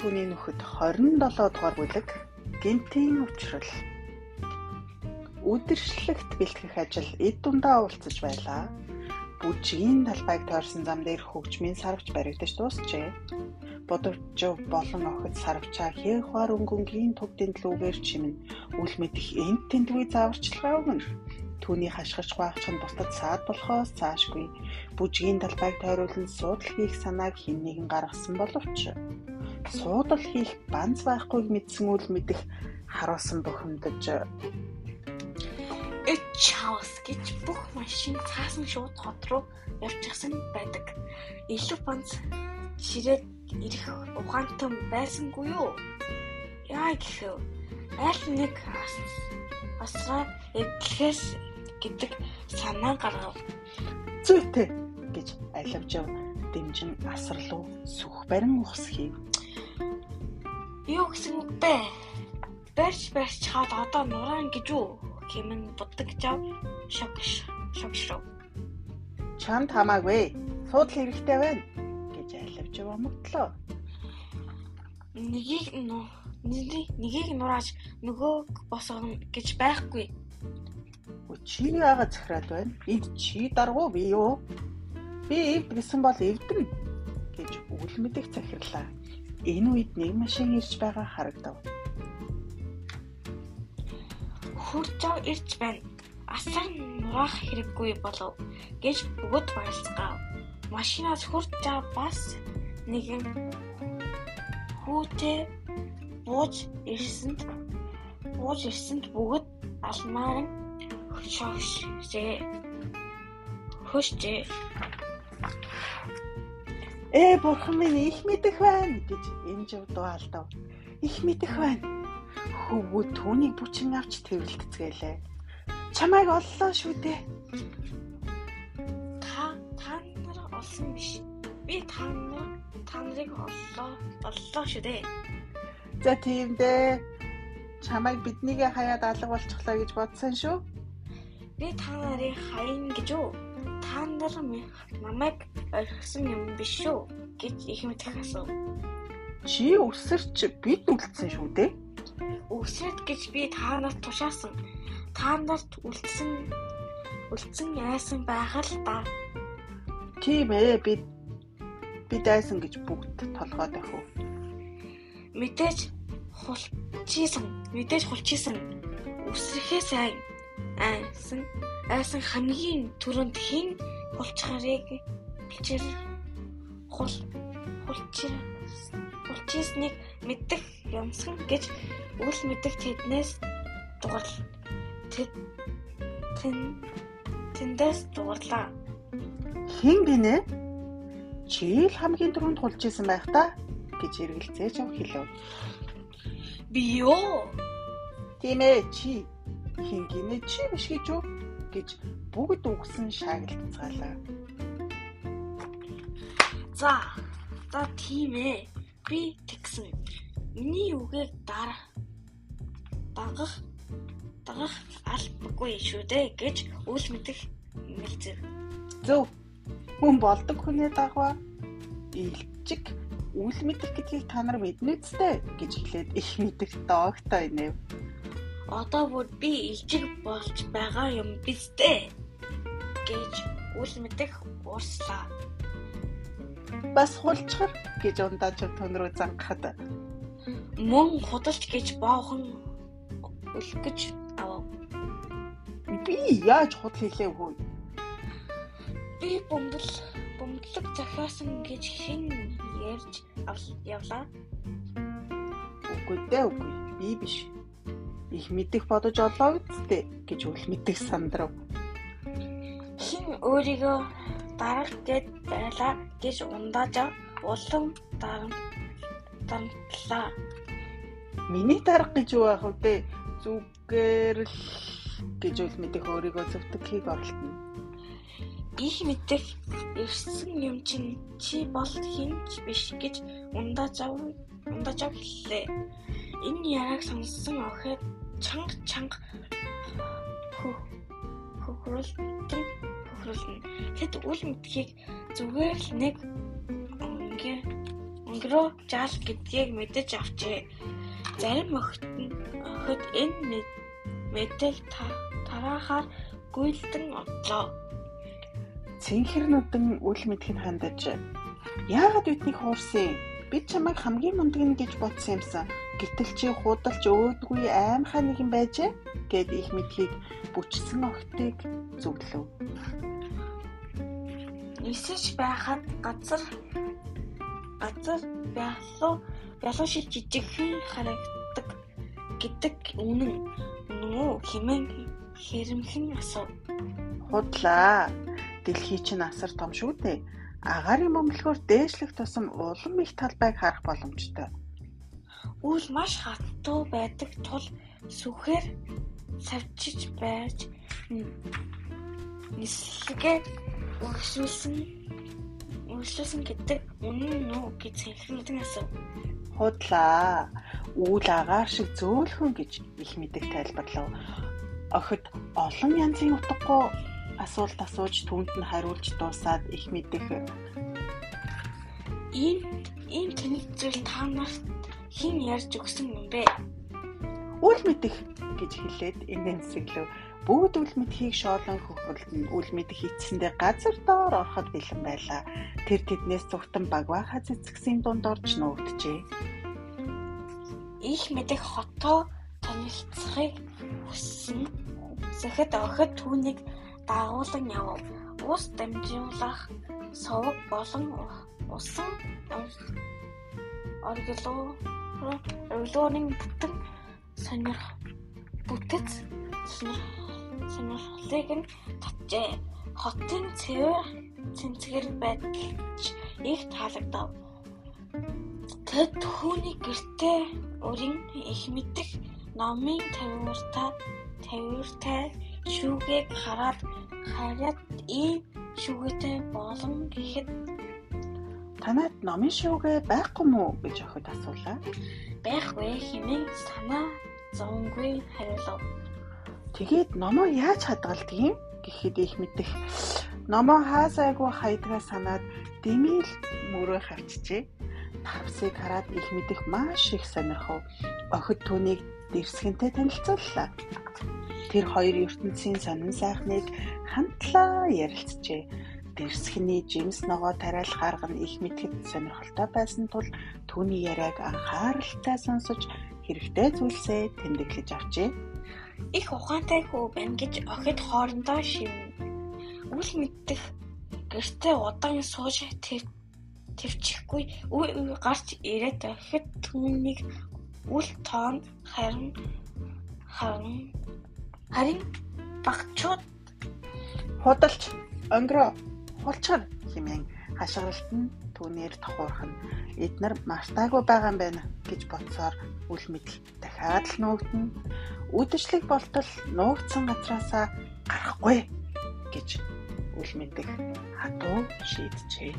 түүний нөхөд 27 дугаар бүлэг гинтийн учрал Үдиршлэгт бэлтгэх ажил эд дундаа уулзаж байлаа. Бүжгийн талбайг тойрсон зам дээр хөгжмийн сарвч баригдаж дуусчээ. Бодовч болон охид сарвчаа хийхвар өнгөнгийн төвдийн лүүгээр чимэн үл мэдих энт тентгүй зааварчилгаа өгнө. Түүний хашгирч гуайхч нь бусдад саад болохоос цаашгүй бүжгийн талбайг тойруулан суудал хийх санааг хэн нэгэн гаргасан боловч суудал хийх банз байхгүйг мэдсэн үл мэдэх харуулсан бухимдаж Чаус гэж бүх машин цаасан шууд хот руу явчихсан байдаг. Илүү банц ширээд ирэх ухаантай байсангүй юу? Яа гэхв? Аль нэг асраа эдлээс гэдэг санаа гаргав. Зүйтэй гэж алавжав дэмжин асарлуу сүх барин ухс хийв. Юу гэсэн бэ? Барьж барьж чаад одоо нураан гэж үү? хэмээн буддаг жав шогш шогшров. Чамд хамаагүй. Суудл хэрэгтэй байна гэж айлвж өмгтлөө. Нэгийг нэгийг нурааж нөгөө босгоно гэж байхгүй. Чи яагаад захираад байна? Энд чи даргуу би юу? Би эвд гэсэн бол эвдэн гэж үл мэдэх захирлаа. Энэ үед нэг машин ирж байгаа харагдав хурж ирж байна. Асар нураах хэрэггүй болов гэж бүгд баярлцгаав. Машинаас хурж бас нэгэн хүүтэй бууж ирсэнд бууж ирсэнд бүгд алмаар хөшөөшжээ. Хөшжээ. Ээ бурхан минь их мэдэх байна гэж энэ жив дуалдав. Их мэдэх байна хөвгүүд түүнийг бүчин авч тэрэлтцгээлээ. Чамайг оллоо шүү дээ. Та та нар олсон биш. Би та нар та нарыг оллоо оллоо шүү дээ. За тийм дээ. Чамайг биднийг хаяад алга болчихлоо гэж бодсон шүү. Би та нарыг хаяна гэж үү? Та нар намайг орхисон юм биш шүү гэж их мэдэх асуув. Чи өсөрч бид үлдсэн шүү дээ Үсрэд гэж би та нарт тушаасан. Та нарт үлдсэн үлдсэн яасан байх л да. Тийм ээ би би дайсан гэж бүгд толгой дахив. Мэдээж хулчижсэн. Мэдээж хулчижсэн. Үсрэхээ сайн айсан айсан хамгийн түрүүнд хэн хулчхарыг хулчир хул хулчир хулчижсныг мэддэг юмсан гэж үл мэдэх тэднээс дугал тэд тэн тэндээс дугарлаа. Хин гинэ? Чи л хамгийн түрүүнд тулж исэн байх та гэж эргэлзээж ав хэлв. Би юу? Тийм ээ чи хин гинэ чи биш гэж юу гэж бүгд үгсэн шаагилцгаалаа. За за тийм ээ би тэгсэн. Миний үгийг дараа дагах дагах албагүй шүү дээ гэж үл мэдэх нэлзэв. Зөв. Хүн болдог хүний дагва илчиг үл мэдэх гэдгийг та нар мэднэ үстэй гэж хэлээд их мэдэх доогтой инэв. Одоо бүр би илчиг болж байгаа юм бистэ гэж үл мэдэх урслаа. Бас хулчхар гэж ундаа ч тун руу зангахад мөн худалч гэж боохон үлэх гэж авав. Би яаж худал хийлээ хөө? Би бомбол бомдлог захиасан гэж хэн ярьж явлаа. Үгүй дээ үгүй. Би биш. Их мэдих бодож олоо үсттэй гэж үл мэдих сандрав. Хин өөрийгөө дарах гэд байлаа гэж ундааж улам дарамтлаа. Миний дарах гэж юу байх вэ? зүгээр л гэж үл мэдэх өөрийгөө зөвтгөхийг оролдоно. Их мэдэх ирсэн юм чинь чи бол хинч биш гэж ундааж ундааж хэллээ. Энэ яраг сонссон охид чанга чанга хөхрөлтөн хөхрөлнө. Тэд үл мэдхийг зүгээр л нэг өнгийн өнгөрөө жаал гэдгийг мэдэж авчээ. Зарим охид нь охид энэ мэдээг тараахаар гүйлдэн одлоо. Цэнхэрнүүдэн үл мэдхийг хандаж яагаад биднийг хуурсан? Бид чамайг хамгийн мундаг нь гэж бодсон юмсан. Гэтэл чи худалч өөдгүй аймхаа нэг юм байжээ гэд их мэдхийг бүчсэн охтыг зүглэв. Нисэж байхад газар газар бялуу бялуу шиг жижигхэн харагдаг гэдэг үнэн үнэн үү хэмээн хэрэмхэн асуув. Худлаа. Дэлхий чинь асар том шүү дээ. Агарын бөмбөлгөөр дээшлэх тусам улам их талбайг харах боломжтой. Үл маш хатуу байдаг тул сүхээр савчиж байж нислэгээ өргөжүүлсэн өргөжүүлсэн гэдэг үнэн үү гэж хэлхэн асуув. Худлаа. Үйл агаар шиг зөөлхөн гэж их мэдэг тайлбарлав. Охид олон янзын утгагүй асуулт асууж түүнд нь хариулж дуусаад их мэдэх ийм ийм тэнэг зүйл та нарт хэн ярьж өгсөн юм бэ? Үл мэдэх гэж хэлээд инээнсэглэв. Бүгд үл мэдхийг шоолон хөхөрлөн үл мэдэх эцсэндээ газар доор ороход бэлэн байлаа. Тэр тэднээс зүгтэн багваахаа цэцгсийн дунд орж нуугджээ. Их мэдэх хотоо танилцахыг хүссэн. Захад охид түүнийг дагуулan явав. Ус дамжуулах совог болон усан оргилоо орлоонын бүтэн сонирх бүтэц сонирхлыг нь татжээ. Хотын цэвэр цэнцгэр байдалч их таалагдав. Тэд түүний гэртээ өрийн их мэдэх номын тавиуртай тавиуртай шүүгийг хараад хараад ийм шүүгээтэй болон гэхэд танад номын шүүгээ байхгүй мүү гэж охид асуулаа. Байхгүй хэмээн санаа зовонгүй хариулав. Тэгээд номоо яаж хадгалдаг юм гэхэд их мэдэх номоо хаасайгүй хайдгаа санаад дэмэл мөрөө хавчжээ. Тавсыг хараад их мэдэх маш их сонирхов. Охид түүнийг дэрсгэнтэй танилцууллаа. Тэр хоёр ертөнцийн сонин сайхныг хамтлаа ярилцжээ. Дэрсхний жимс ногоо тариалах арга нь их мэтгэд сонирхолтой байсан тул түүний яриаг анхааралтай сонсож хэрэгтэй зүйлсээ тэмдэглэж авчээ. Их ухаантай хүү байна гэж охид хоорондоо шивнэ. Үл мэддэх гэртээ удаан сууж тэр төвчихгүй үе үе гарч ирээд охид түүнийг үл тоон харин харин харин багчууд худалч өнгөрөө хулчаар хэмээн хашгиралт нь түүнээр тохуурхан эднэр мартаагүй байгаа юм байна гэж бодсоор үл мэдл дахиад л нуугдна. Үдэшлэг болтол нуугдсан газраасаа гарахгүй гэж үл мэдэх хатуу шийджээ.